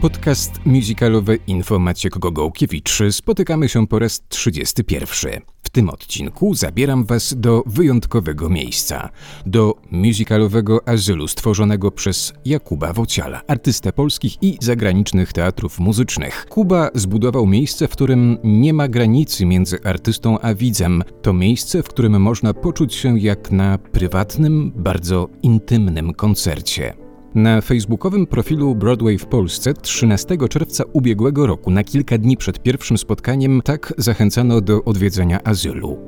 Podcast musicalowy Info Maciek Gogołkiewicz. Spotykamy się po raz 31. W tym odcinku zabieram Was do wyjątkowego miejsca, do musicalowego azylu stworzonego przez Jakuba Wociala, artystę polskich i zagranicznych teatrów muzycznych. Kuba zbudował miejsce, w którym nie ma granicy między artystą a widzem. To miejsce, w którym można poczuć się jak na prywatnym, bardzo intymnym koncercie. Na facebookowym profilu Broadway w Polsce 13 czerwca ubiegłego roku, na kilka dni przed pierwszym spotkaniem, tak zachęcano do odwiedzenia azylu.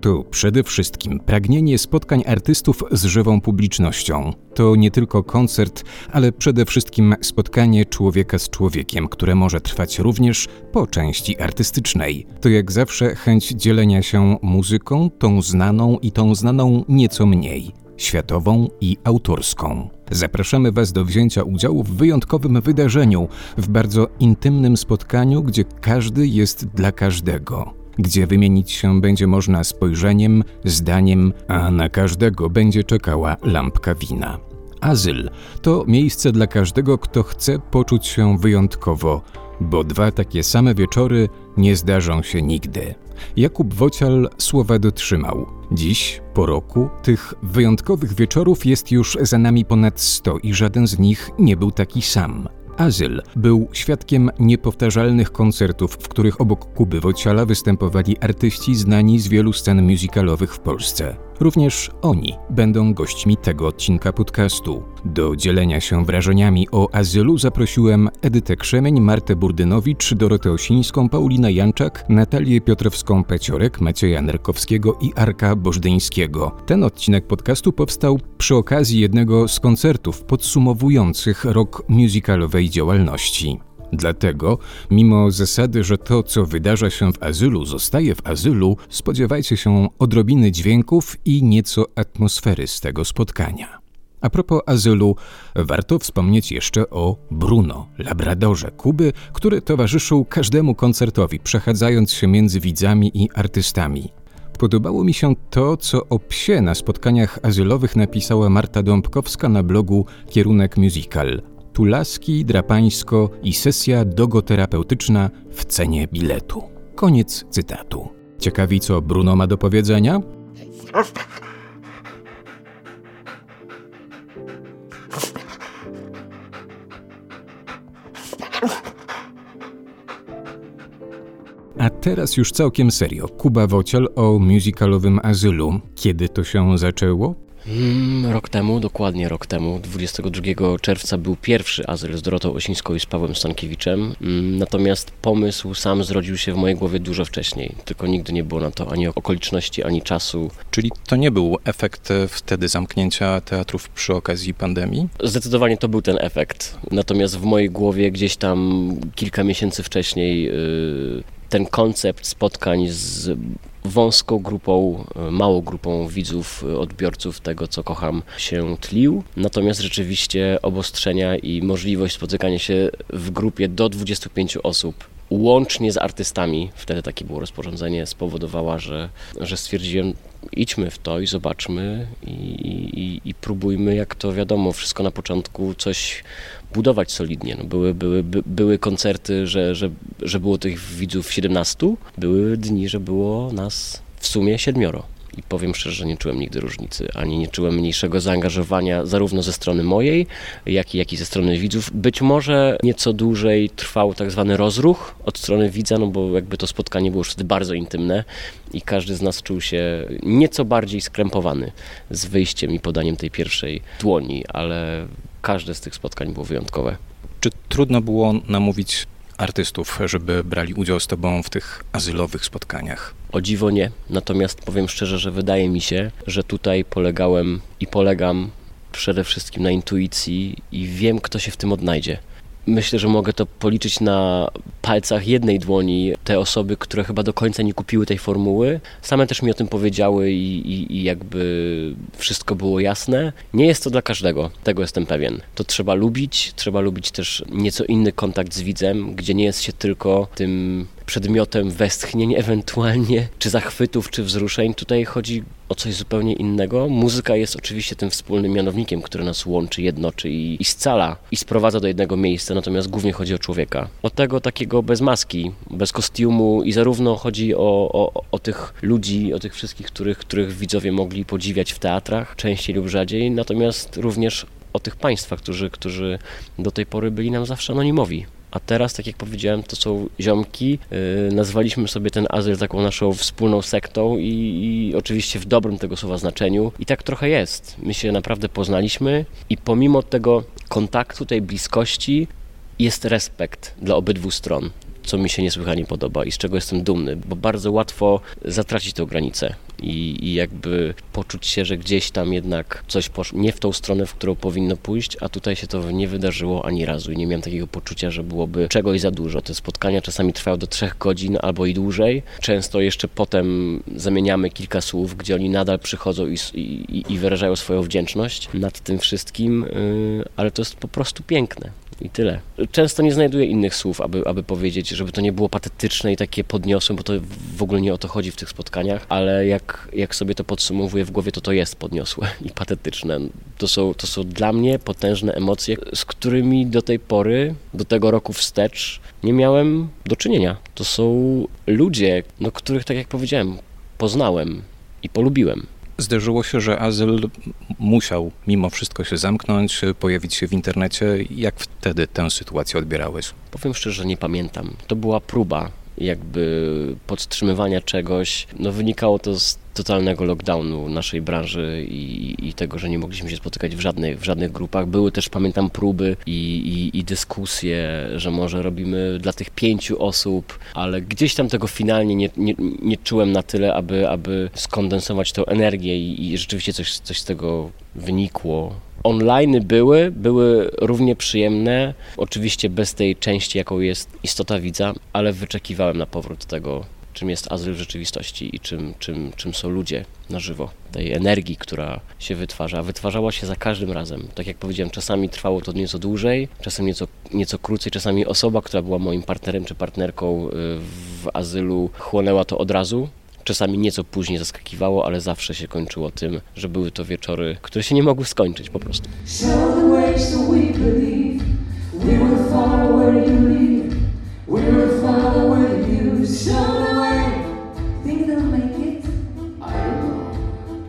To przede wszystkim pragnienie spotkań artystów z żywą publicznością. To nie tylko koncert, ale przede wszystkim spotkanie człowieka z człowiekiem, które może trwać również po części artystycznej. To jak zawsze chęć dzielenia się muzyką, tą znaną i tą znaną nieco mniej światową i autorską. Zapraszamy Was do wzięcia udziału w wyjątkowym wydarzeniu, w bardzo intymnym spotkaniu, gdzie każdy jest dla każdego, gdzie wymienić się będzie można spojrzeniem, zdaniem, a na każdego będzie czekała lampka wina. Azyl to miejsce dla każdego, kto chce poczuć się wyjątkowo, bo dwa takie same wieczory nie zdarzą się nigdy. Jakub Wocial słowa dotrzymał. Dziś, po roku, tych wyjątkowych wieczorów jest już za nami ponad sto i żaden z nich nie był taki sam. Azyl był świadkiem niepowtarzalnych koncertów, w których obok Kuby Wociala występowali artyści znani z wielu scen musicalowych w Polsce. Również oni będą gośćmi tego odcinka podcastu. Do dzielenia się wrażeniami o azylu zaprosiłem Edytę Krzemień, Martę Burdynowicz, Dorotę Osińską, Paulina Janczak, Natalię Piotrowską-Peciorek, Macieja Nerkowskiego i Arka Bożdyńskiego. Ten odcinek podcastu powstał przy okazji jednego z koncertów podsumowujących rok musicalowej działalności. Dlatego, mimo zasady, że to, co wydarza się w azylu, zostaje w azylu, spodziewajcie się odrobiny dźwięków i nieco atmosfery z tego spotkania. A propos azylu, warto wspomnieć jeszcze o Bruno, labradorze Kuby, który towarzyszył każdemu koncertowi, przechadzając się między widzami i artystami. Podobało mi się to, co o psie na spotkaniach azylowych napisała Marta Dąbkowska na blogu Kierunek Musical. Tulaski, drapańsko i sesja dogoterapeutyczna w cenie biletu. Koniec cytatu. Ciekawi, co Bruno ma do powiedzenia? A teraz już całkiem serio. Kuba Wociel o musicalowym azylu. Kiedy to się zaczęło? Mm, rok temu, dokładnie rok temu, 22 czerwca był pierwszy azyl z Dorotą Osińską i z Pawłem Stankiewiczem. Mm, natomiast pomysł sam zrodził się w mojej głowie dużo wcześniej, tylko nigdy nie było na to ani okoliczności, ani czasu. Czyli to nie był efekt e, wtedy zamknięcia teatrów przy okazji pandemii? Zdecydowanie to był ten efekt. Natomiast w mojej głowie gdzieś tam kilka miesięcy wcześniej yy, ten koncept spotkań z wąską grupą, małą grupą widzów, odbiorców tego, co kocham, się tlił. Natomiast rzeczywiście obostrzenia i możliwość spotykania się w grupie do 25 osób łącznie z artystami, wtedy takie było rozporządzenie, spowodowała, że, że stwierdziłem, idźmy w to i zobaczmy i, i, i próbujmy, jak to wiadomo, wszystko na początku coś budować solidnie. No były, były, by, były koncerty, że, że, że było tych widzów 17, były dni, że było nas w sumie siedmioro. I powiem szczerze, że nie czułem nigdy różnicy, ani nie czułem mniejszego zaangażowania zarówno ze strony mojej, jak i, jak i ze strony widzów. Być może nieco dłużej trwał tak zwany rozruch od strony widza, no bo jakby to spotkanie było już wtedy bardzo intymne i każdy z nas czuł się nieco bardziej skrępowany z wyjściem i podaniem tej pierwszej dłoni, ale każde z tych spotkań było wyjątkowe. Czy trudno było namówić artystów, żeby brali udział z Tobą w tych azylowych spotkaniach? O dziwo nie. Natomiast powiem szczerze, że wydaje mi się, że tutaj polegałem i polegam przede wszystkim na intuicji i wiem, kto się w tym odnajdzie. Myślę, że mogę to policzyć na palcach jednej dłoni te osoby, które chyba do końca nie kupiły tej formuły. Same też mi o tym powiedziały i, i, i, jakby wszystko było jasne. Nie jest to dla każdego, tego jestem pewien. To trzeba lubić, trzeba lubić też nieco inny kontakt z widzem, gdzie nie jest się tylko tym przedmiotem westchnień ewentualnie, czy zachwytów, czy wzruszeń. Tutaj chodzi o coś zupełnie innego. Muzyka jest oczywiście tym wspólnym mianownikiem, który nas łączy, jednoczy i, i scala i sprowadza do jednego miejsca, natomiast głównie chodzi o człowieka. O tego takiego bez maski, bez kostiumu i zarówno chodzi o, o, o tych ludzi, o tych wszystkich, których, których widzowie mogli podziwiać w teatrach, częściej lub rzadziej, natomiast również o tych państwach, którzy, którzy do tej pory byli nam zawsze anonimowi. A teraz, tak jak powiedziałem, to są ziomki. Yy, nazwaliśmy sobie ten azyl taką naszą wspólną sektą i, i, oczywiście w dobrym tego słowa znaczeniu. I tak trochę jest. My się naprawdę poznaliśmy i pomimo tego kontaktu, tej bliskości jest respekt dla obydwu stron co mi się niesłychanie podoba i z czego jestem dumny, bo bardzo łatwo zatracić tę granicę i, i jakby poczuć się, że gdzieś tam jednak coś poszło nie w tą stronę, w którą powinno pójść, a tutaj się to nie wydarzyło ani razu i nie miałem takiego poczucia, że byłoby czegoś za dużo. Te spotkania czasami trwają do trzech godzin albo i dłużej. Często jeszcze potem zamieniamy kilka słów, gdzie oni nadal przychodzą i, i, i wyrażają swoją wdzięczność nad tym wszystkim, yy, ale to jest po prostu piękne. I tyle. Często nie znajduję innych słów, aby, aby powiedzieć, żeby to nie było patetyczne i takie podniosłe, bo to w ogóle nie o to chodzi w tych spotkaniach, ale jak, jak sobie to podsumowuję w głowie, to to jest podniosłe i patetyczne. To są, to są dla mnie potężne emocje, z którymi do tej pory, do tego roku wstecz, nie miałem do czynienia. To są ludzie, no, których, tak jak powiedziałem, poznałem i polubiłem. Zdarzyło się, że azyl musiał mimo wszystko się zamknąć, pojawić się w internecie. Jak wtedy tę sytuację odbierałeś? Powiem szczerze, że nie pamiętam. To była próba jakby podtrzymywania czegoś. No wynikało to z totalnego lockdownu naszej branży i, i, tego, że nie mogliśmy się spotykać w żadnych, w żadnych grupach. Były też, pamiętam, próby i, i, i dyskusje, że może robimy dla tych pięciu osób, ale gdzieś tam tego finalnie nie, nie, nie czułem na tyle, aby, aby skondensować tę energię i, i rzeczywiście coś, coś z tego wynikło. Online były, były równie przyjemne, oczywiście bez tej części, jaką jest istota widza, ale wyczekiwałem na powrót tego, czym jest azyl w rzeczywistości i czym, czym, czym są ludzie na żywo. Tej energii, która się wytwarza, wytwarzała się za każdym razem. Tak jak powiedziałem, czasami trwało to nieco dłużej, czasem nieco, nieco krócej, czasami osoba, która była moim partnerem czy partnerką y, w azylu, chłonęła to od razu, Czasami nieco później zaskakiwało, ale zawsze się kończyło tym, że były to wieczory, które się nie mogły skończyć po prostu.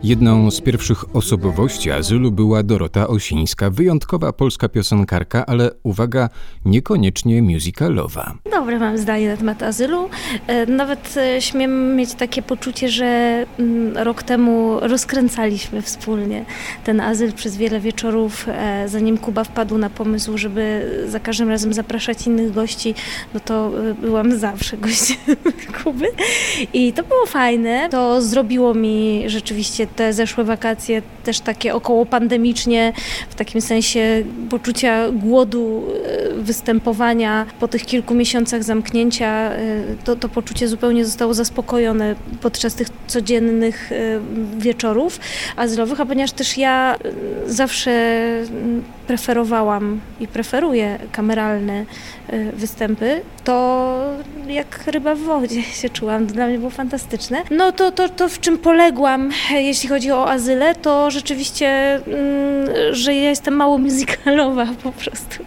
Jedną z pierwszych osobowości azylu była Dorota Osińska, wyjątkowa polska piosenkarka, ale uwaga, niekoniecznie musicalowa. Dobre mam zdanie na temat azylu. E, nawet e, śmiem mieć takie poczucie, że mm, rok temu rozkręcaliśmy wspólnie ten azyl przez wiele wieczorów, e, zanim Kuba wpadł na pomysł, żeby za każdym razem zapraszać innych gości, no to byłam zawsze gościem Kuby. I to było fajne. To zrobiło mi rzeczywiście te zeszłe wakacje też takie około pandemicznie, w takim sensie poczucia głodu e, występowania po tych kilku miesiącach zamknięcia, e, to, to poczucie zupełnie zostało zaspokojone podczas tych codziennych e, wieczorów azylowych, a ponieważ też ja zawsze preferowałam i preferuję kameralne występy, to jak ryba w wodzie się czułam. To dla mnie było fantastyczne. No to, to, to w czym poległam, jeśli chodzi o azylę, to rzeczywiście, mm, że ja jestem mało musicalowa po prostu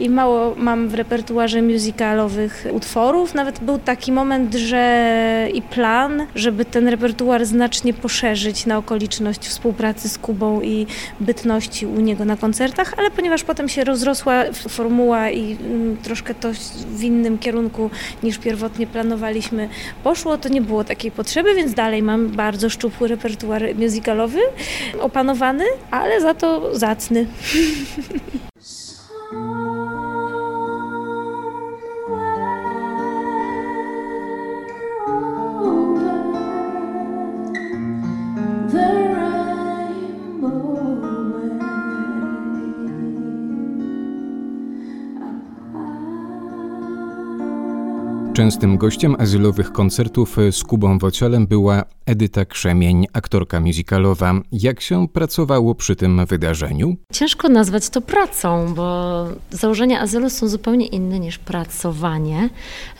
i mało mam w repertuarze musicalowych utworów. Nawet był taki moment, że i plan, żeby ten repertuar znacznie poszerzyć na okoliczność współpracy z Kubą i bytności u niego na koncertach, ale ponieważ potem się rozrosła formuła i mm, troszkę to w innym kierunku niż pierwotnie planowaliśmy poszło, to nie było takiej potrzeby, więc dalej mam bardzo szczupły repertuar musicalowy, opanowany, ale za to zacny. Częstym gościem azylowych koncertów z Kubą Wocielem była Edyta Krzemień, aktorka musicalowa. Jak się pracowało przy tym wydarzeniu? Ciężko nazwać to pracą, bo założenia azylu są zupełnie inne niż pracowanie.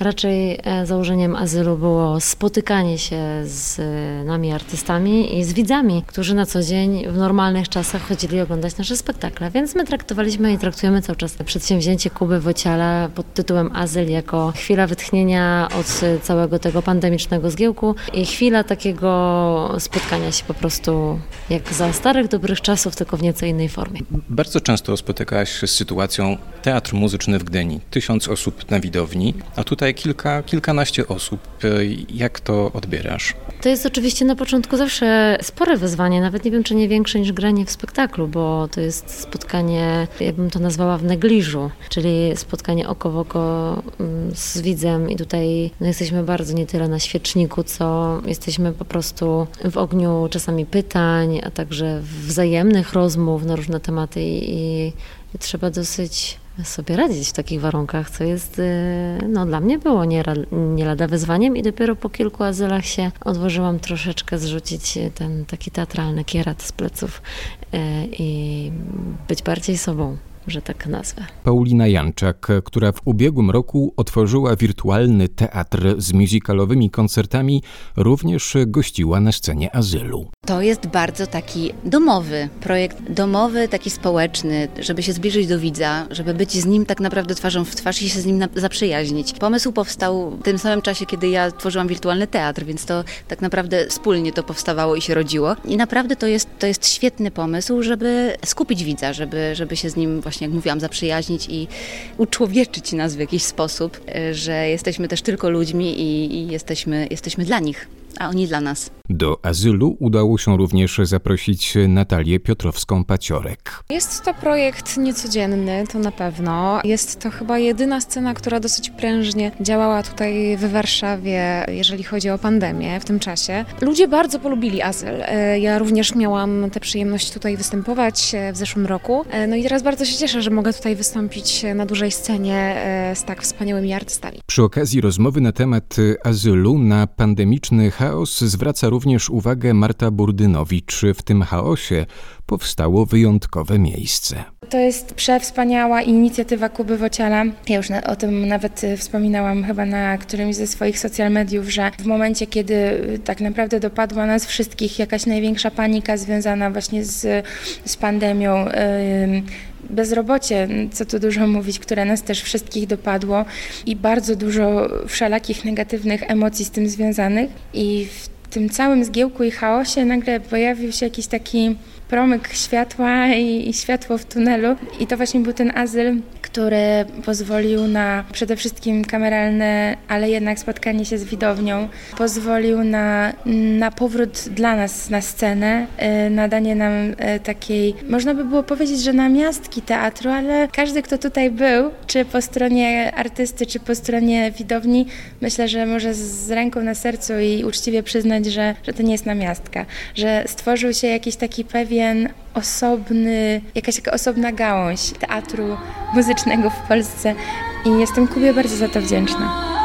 Raczej e, założeniem azylu było spotykanie się z nami artystami i z widzami, którzy na co dzień w normalnych czasach chodzili oglądać nasze spektakle. Więc my traktowaliśmy i traktujemy cały czas przedsięwzięcie Kuby Wociala pod tytułem Azyl jako chwila wytchnienia od całego tego pandemicznego zgiełku i chwila takiego spotkania się po prostu jak za starych, dobrych czasów, tylko w nieco innej formie. Bardzo często spotykałaś się z sytuacją teatr muzyczny w Gdyni. Tysiąc osób na widowni, a tutaj kilka, kilkanaście osób. Jak to odbierasz? To jest oczywiście na początku zawsze spore wyzwanie, nawet nie wiem, czy nie większe niż granie w spektaklu, bo to jest spotkanie, ja bym to nazwała w negliżu, czyli spotkanie oko w oko mm, z widzem i tutaj no, jesteśmy bardzo nie tyle na świeczniku, co jesteśmy po prostu w ogniu czasami pytań, a także wzajemnych rozmów na różne tematy i, i trzeba dosyć sobie radzić w takich warunkach, co jest, y, no dla mnie było nie, nie lada wyzwaniem i dopiero po kilku azylach się odważyłam troszeczkę zrzucić ten taki teatralny kierat z pleców y, i być bardziej sobą że tak nazwę. Paulina Janczak, która w ubiegłym roku otworzyła wirtualny teatr z musicalowymi koncertami, również gościła na scenie azylu. To jest bardzo taki domowy projekt, domowy, taki społeczny, żeby się zbliżyć do widza, żeby być z nim tak naprawdę twarzą w twarz i się z nim zaprzyjaźnić. Pomysł powstał w tym samym czasie, kiedy ja tworzyłam wirtualny teatr, więc to tak naprawdę wspólnie to powstawało i się rodziło. I naprawdę to jest, to jest świetny pomysł, żeby skupić widza, żeby, żeby się z nim właśnie właśnie, jak mówiłam, zaprzyjaźnić i uczłowieczyć nas w jakiś sposób, e, że jesteśmy też tylko ludźmi i, i jesteśmy, jesteśmy dla nich a oni dla nas. Do azylu udało się również zaprosić Natalię Piotrowską-Paciorek. Jest to projekt niecodzienny, to na pewno. Jest to chyba jedyna scena, która dosyć prężnie działała tutaj w Warszawie, jeżeli chodzi o pandemię w tym czasie. Ludzie bardzo polubili azyl. E, ja również miałam tę przyjemność tutaj występować e, w zeszłym roku. E, no i teraz bardzo się cieszę, że mogę tutaj wystąpić na dużej scenie z tak wspaniałymi artystami. Przy okazji rozmowy na temat azylu na pandemiczny chaos zwraca również uwagę Marta Burdynowicz. W tym chaosie powstało wyjątkowe miejsce. To jest przewspaniała inicjatywa Kuby Wociala. Ja już na, o tym nawet y, wspominałam chyba na którymś ze swoich social mediów, że w momencie, kiedy y, tak naprawdę dopadła nas wszystkich jakaś największa panika związana właśnie z, z pandemią, yy, bezrobocie, co tu dużo mówić, które nas też wszystkich dopadło i bardzo dużo wszelakich negatywnych emocji z tym związanych. I w tym całym zgiełku i chaosie nagle pojawił się jakiś taki promyk światła i, i, światło w tunelu. I to właśnie był ten azyl, który pozwolił na przede wszystkim kameralne, ale jednak spotkanie się z widownią. Pozwolił na, na powrót dla nas na scenę, y, nadanie nam y, takiej, można by było powiedzieć, że namiastki teatru, ale każdy, kto tutaj był, czy po stronie artysty, czy po stronie widowni, myślę, że może z ręką na sercu i uczciwie przyznać, że, że to nie jest namiastka, że stworzył się jakiś taki pewien osobny, jakaś taka osobna gałąź teatru muzycznego w Polsce i jestem Kubie bardzo za to wdzięczna.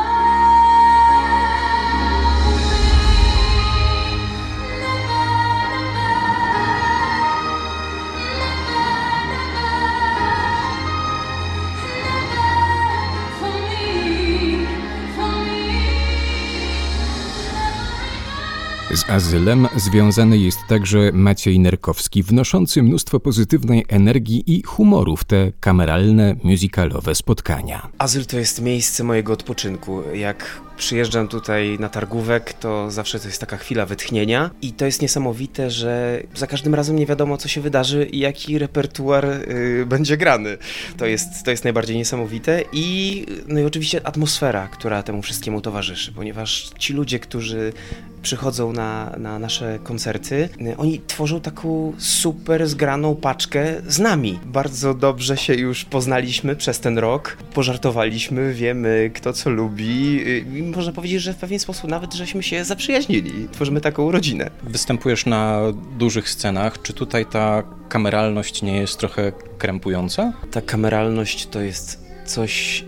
Z azylem związany jest także Maciej Nerkowski, wnoszący mnóstwo pozytywnej energii i humoru w te kameralne, musicalowe spotkania. Azyl to jest miejsce mojego odpoczynku. Jak przyjeżdżam tutaj na targówek, to zawsze to jest taka chwila wytchnienia i to jest niesamowite, że za każdym razem nie wiadomo, co się wydarzy i jaki repertuar y, będzie grany. To jest, to jest najbardziej niesamowite i, no i oczywiście atmosfera, która temu wszystkiemu towarzyszy, ponieważ ci ludzie, którzy przychodzą na, na nasze koncerty, y, oni tworzą taką super zgraną paczkę z nami. Bardzo dobrze się już poznaliśmy przez ten rok, pożartowaliśmy, wiemy kto co lubi, y, można powiedzieć, że w pewien sposób nawet żeśmy się zaprzyjaźnili. Tworzymy taką rodzinę. Występujesz na dużych scenach. Czy tutaj ta kameralność nie jest trochę krępująca? Ta kameralność to jest coś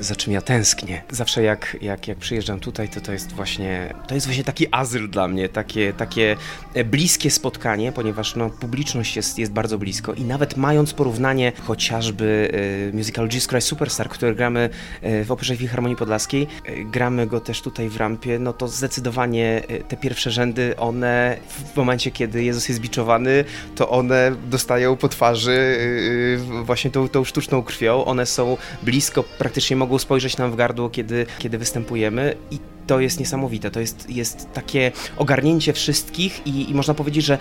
za czym ja tęsknię. Zawsze jak, jak, jak przyjeżdżam tutaj, to to jest właśnie, to jest właśnie taki azyl dla mnie, takie, takie bliskie spotkanie, ponieważ no, publiczność jest, jest bardzo blisko i nawet mając porównanie chociażby y, musicalu Jesus Christ Superstar, który gramy y, w Operze Filharmonii Podlaskiej, y, gramy go też tutaj w rampie, no to zdecydowanie te pierwsze rzędy, one w momencie, kiedy Jezus jest biczowany, to one dostają po twarzy właśnie tą, tą sztuczną krwią, one są blisko, praktycznie mogą spojrzeć nam w gardło, kiedy, kiedy występujemy i to jest niesamowite. To jest, jest takie ogarnięcie wszystkich i, i można powiedzieć, że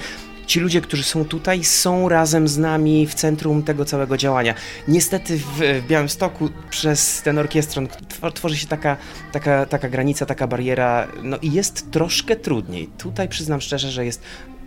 ci ludzie, którzy są tutaj, są razem z nami w centrum tego całego działania. Niestety w, w Białymstoku przez ten orkiestron tworzy się taka, taka, taka granica, taka bariera, no i jest troszkę trudniej. Tutaj przyznam szczerze, że jest,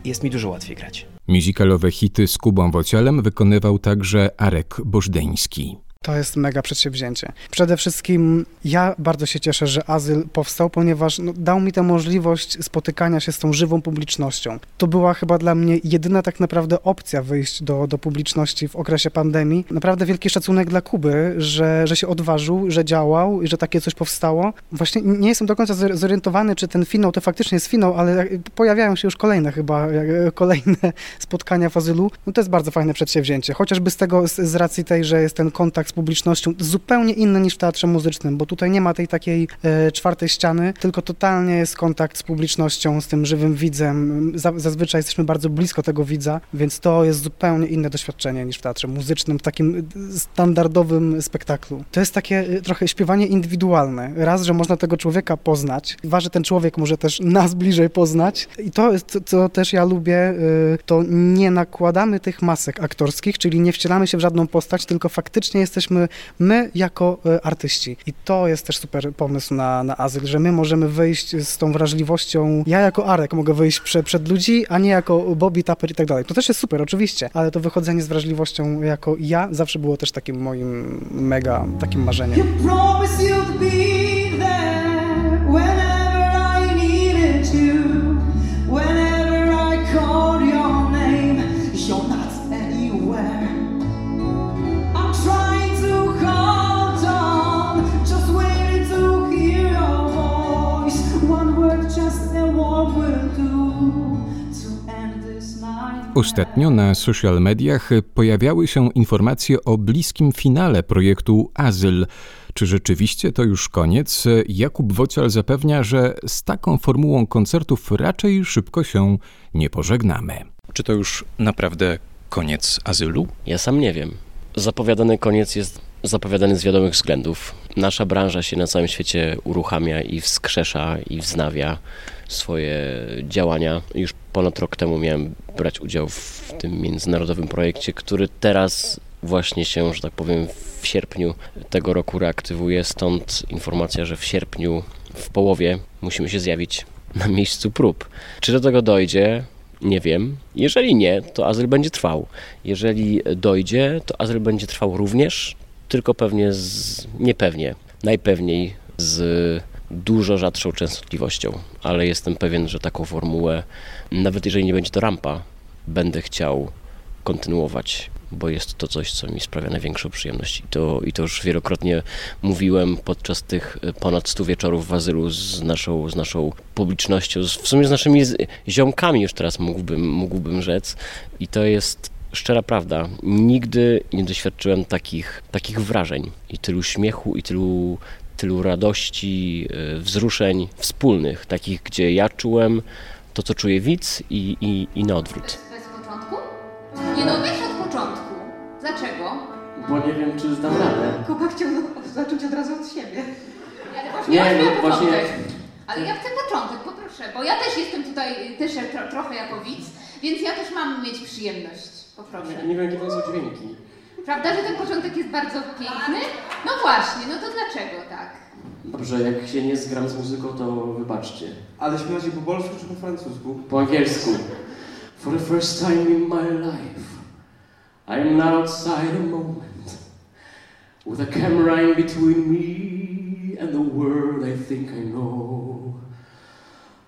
jest mi dużo łatwiej grać. Muzykalowe hity z Kubą Wocielem wykonywał także Arek Bożdeński. To jest mega przedsięwzięcie. Przede wszystkim ja bardzo się cieszę, że Azyl powstał, ponieważ no, dał mi tę możliwość spotykania się z tą żywą publicznością. To była chyba dla mnie jedyna tak naprawdę opcja wyjść do, do publiczności w okresie pandemii. Naprawdę wielki szacunek dla Kuby, że, że się odważył, że działał i że takie coś powstało. Właśnie nie jestem do końca zorientowany, czy ten finał to faktycznie jest finał, ale pojawiają się już kolejne chyba, kolejne spotkania w Azylu. No to jest bardzo fajne przedsięwzięcie. Chociażby z tego, z, z racji tej, że jest ten kontakt z publicznością zupełnie inny niż w teatrze muzycznym, bo tutaj nie ma tej takiej e, czwartej ściany, tylko totalnie jest kontakt z publicznością, z tym żywym widzem. Zazwyczaj jesteśmy bardzo blisko tego widza, więc to jest zupełnie inne doświadczenie niż w teatrze muzycznym, w takim e, standardowym spektaklu. To jest takie e, trochę śpiewanie indywidualne. Raz, że można tego człowieka poznać, dwa, że ten człowiek może też nas bliżej poznać i to jest, co też ja lubię, e, to nie nakładamy tych masek aktorskich, czyli nie wcielamy się w żadną postać, tylko faktycznie jesteśmy jesteśmy my jako e, artyści. I to jest też super pomysł na, na azyl, że my możemy wyjść z tą wrażliwością. Ja jako Arek mogę wyjść prze, przed ludzi, a nie jako Bobby, Tapper i tak dalej. To też jest super, oczywiście, ale to wychodzenie z wrażliwością jako ja zawsze było też takim moim mega takim marzeniem. Ostatnio na social mediach pojawiały się informacje o bliskim finale projektu Azyl. Czy rzeczywiście to już koniec? Jakub Wocial zapewnia, że z taką formułą koncertów raczej szybko się nie pożegnamy. Czy to już naprawdę koniec azylu? Ja sam nie wiem. Zapowiadany koniec jest zapowiadany z wiadomych względów. Nasza branża się na całym świecie uruchamia i wskrzesza i wznawia swoje działania. Już ponad rok temu miałem brać udział w tym międzynarodowym projekcie, który teraz właśnie się, że tak powiem, w sierpniu tego roku reaktywuje. Stąd informacja, że w sierpniu w połowie musimy się zjawić na miejscu prób. Czy do tego dojdzie? Nie wiem. Jeżeli nie, to azyl będzie trwał. Jeżeli dojdzie, to azyl będzie trwał również, tylko pewnie z, niepewnie, najpewniej z dużo rzadszą częstotliwością, ale jestem pewien, że taką formułę, nawet jeżeli nie będzie to rampa, będę chciał kontynuować, bo jest to coś, co mi sprawia największą przyjemność. I to, i to już wielokrotnie mówiłem podczas tych ponad 100 wieczorów w azylu z naszą, z naszą publicznością, w sumie z naszymi ziomkami już teraz mógłbym, mógłbym rzec. I to jest szczera prawda. Nigdy nie doświadczyłem takich, takich wrażeń i tylu śmiechu, i tylu tylu radości, e, wzruszeń wspólnych, takich, gdzie ja czułem to, co czuje widz i, i, i na odwrót. Bez początku? Nie no, wiesz od początku. Dlaczego? Bo nie wiem, czy zdam radę. Kuba chciał zacząć od razu od siebie. Ale właśnie nie, no właśnie... Ale ja chcę początek, poproszę, bo ja też jestem tutaj też tro, trochę jako widz, więc ja też mam mieć przyjemność. Poproszę. Nie, nie wiem, jakie to są dźwięki. Prawda, że ten początek jest bardzo piękny? No właśnie, no to dlaczego tak? Dobrze, jak się nie zgram z muzyką, to wybaczcie. Ale śpiewacie po polsku czy po francusku? Po angielsku. For the first time in my life, I am not outside a moment, with a camera in between me and the world I think I know.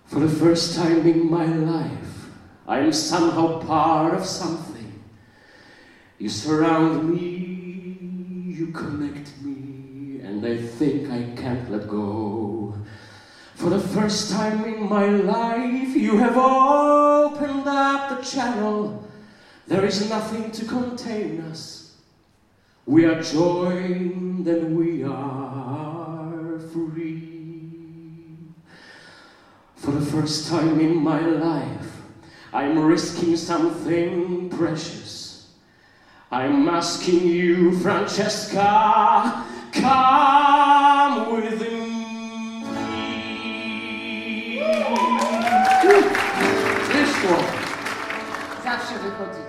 For the first time in my life, I am somehow part of something. You surround me, you connect me, and I think I can't let go. For the first time in my life, you have opened up the channel. There is nothing to contain us. We are joined and we are free. For the first time in my life, I'm risking something precious. I'm asking you, Francesca, come with me. Wyszło. Zawsze wychodzi.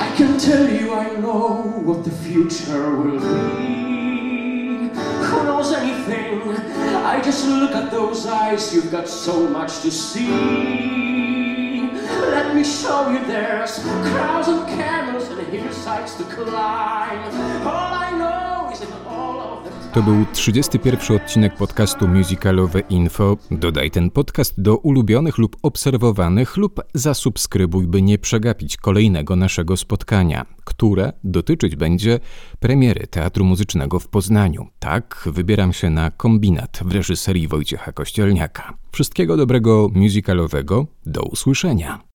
I can tell you I know what the future will be. Who knows anything? I just look at those eyes, you've got so much to see. Let me show you there's crowds of camels and hillsides to climb. All To był 31 odcinek podcastu Musicalowe Info. Dodaj ten podcast do ulubionych lub obserwowanych lub zasubskrybuj, by nie przegapić kolejnego naszego spotkania, które dotyczyć będzie premiery Teatru Muzycznego w Poznaniu. Tak, wybieram się na kombinat w reżyserii Wojciecha Kościelniaka. Wszystkiego dobrego musicalowego, do usłyszenia.